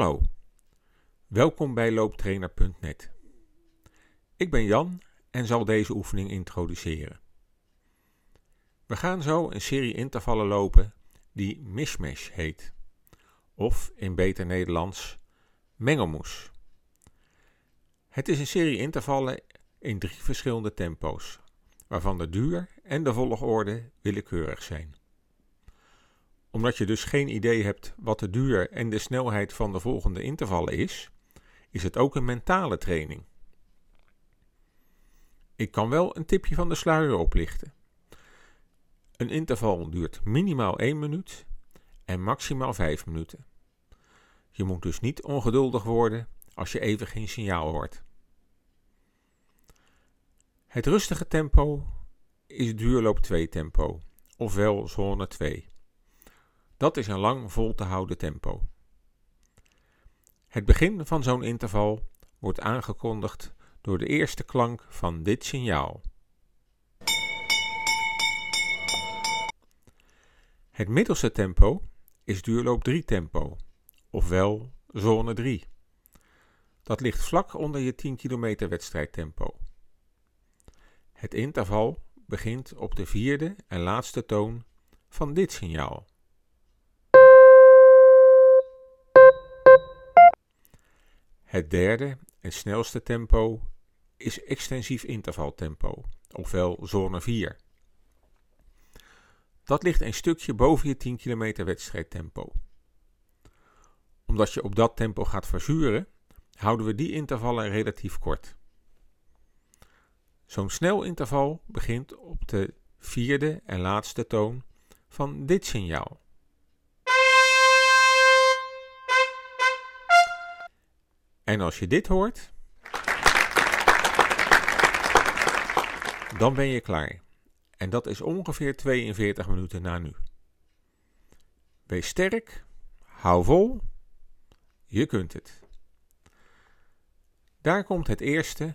Hallo, welkom bij looptrainer.net. Ik ben Jan en zal deze oefening introduceren. We gaan zo een serie intervallen lopen die mishmash heet, of in beter Nederlands mengelmoes. Het is een serie intervallen in drie verschillende tempo's, waarvan de duur en de volgorde willekeurig zijn omdat je dus geen idee hebt wat de duur en de snelheid van de volgende intervallen is, is het ook een mentale training. Ik kan wel een tipje van de sluier oplichten. Een interval duurt minimaal 1 minuut en maximaal 5 minuten. Je moet dus niet ongeduldig worden als je even geen signaal hoort. Het rustige tempo is duurloop 2 tempo, ofwel zone 2. Dat is een lang vol te houden tempo. Het begin van zo'n interval wordt aangekondigd door de eerste klank van dit signaal. Het middelste tempo is duurloop 3 tempo, ofwel zone 3. Dat ligt vlak onder je 10 kilometer wedstrijdtempo. Het interval begint op de vierde en laatste toon van dit signaal. Het derde en snelste tempo is extensief intervaltempo, ofwel zone 4. Dat ligt een stukje boven je 10 kilometer wedstrijdtempo. Omdat je op dat tempo gaat verzuren, houden we die intervallen relatief kort. Zo'n snel interval begint op de vierde en laatste toon van dit signaal. En als je dit hoort, dan ben je klaar. En dat is ongeveer 42 minuten na nu. Wees sterk, hou vol, je kunt het. Daar komt het eerste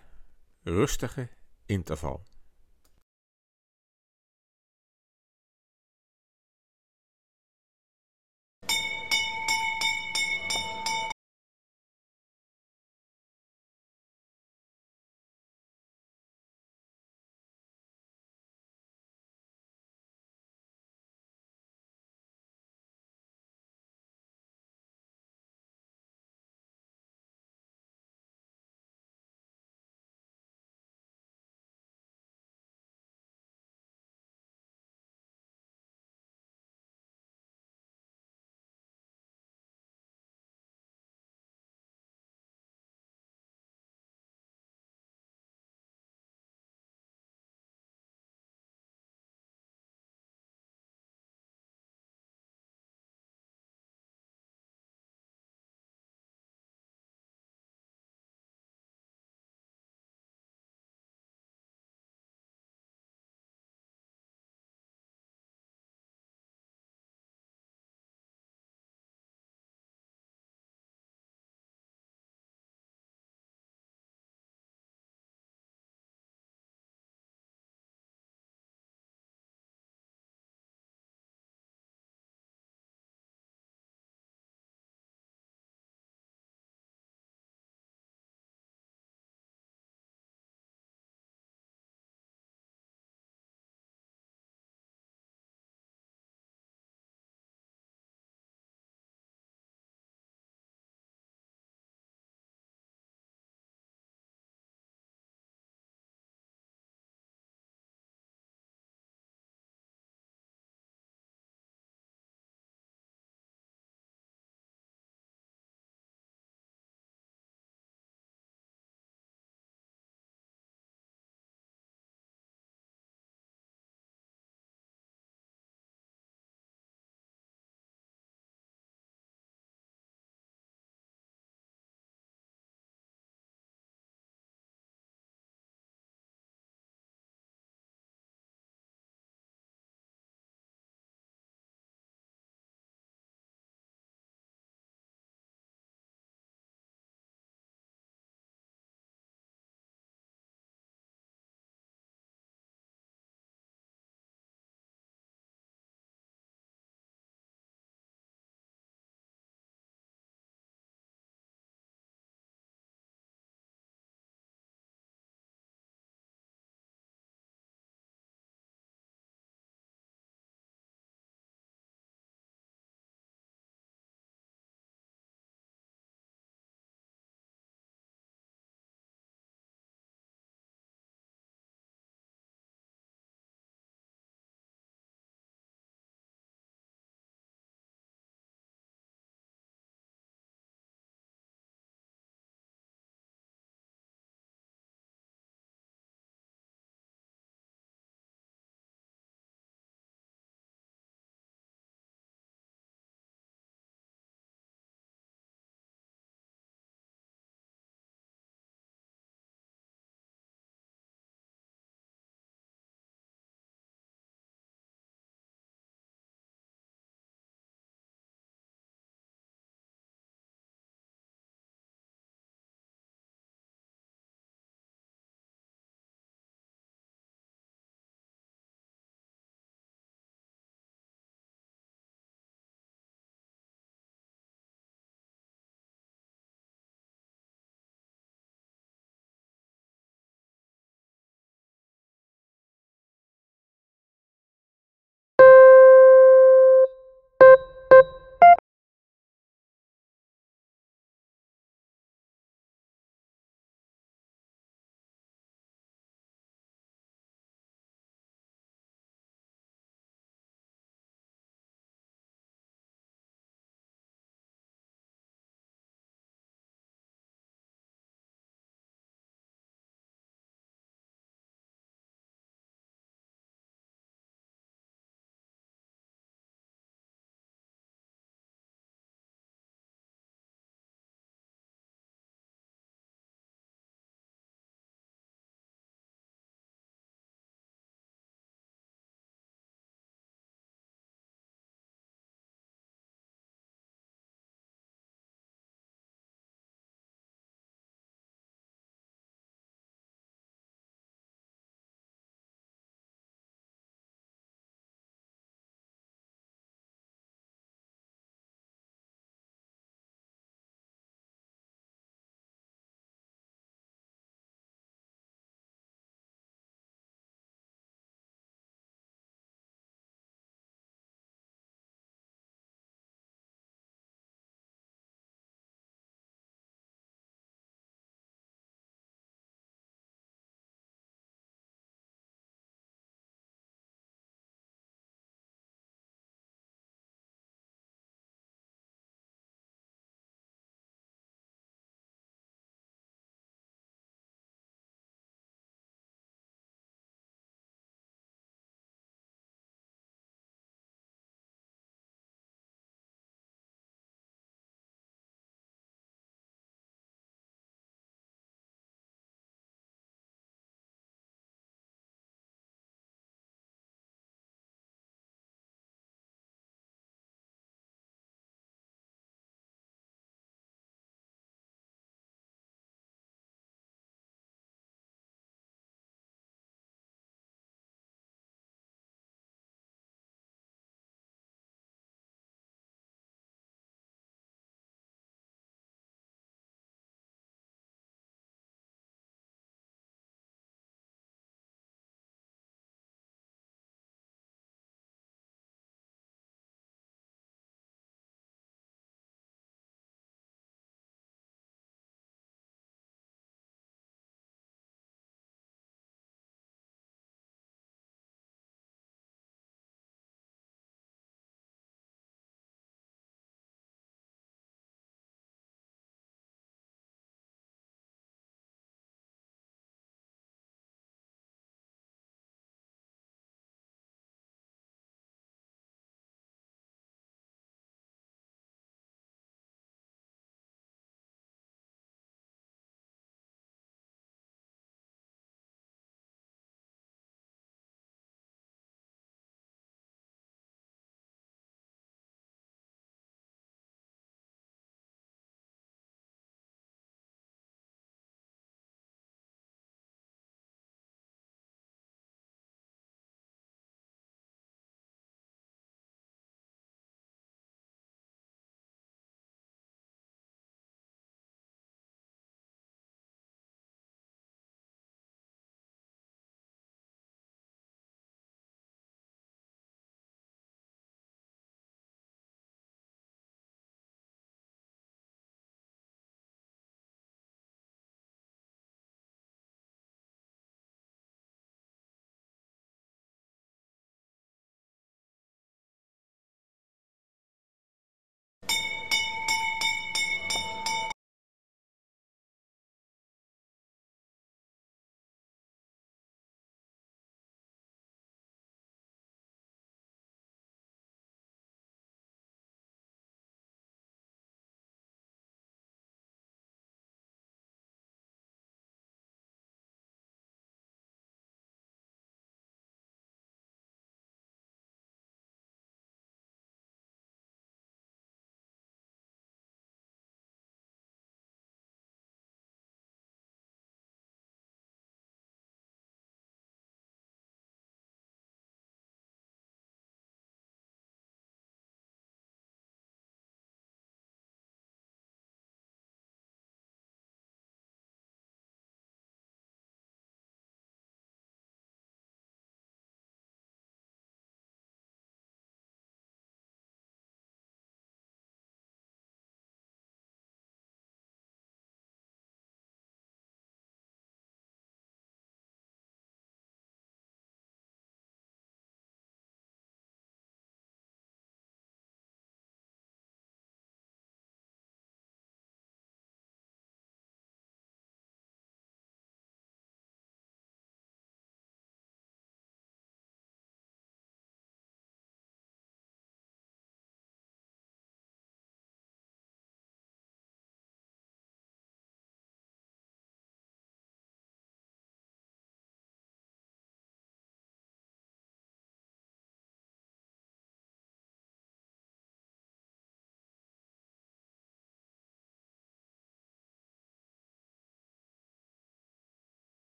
rustige interval.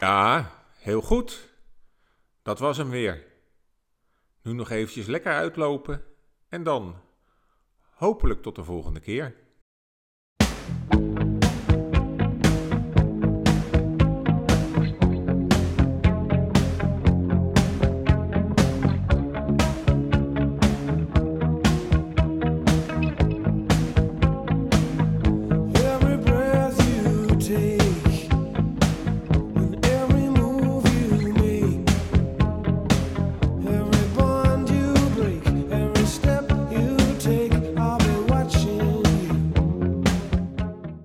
Ja, heel goed. Dat was hem weer. Nu nog eventjes lekker uitlopen en dan hopelijk tot de volgende keer.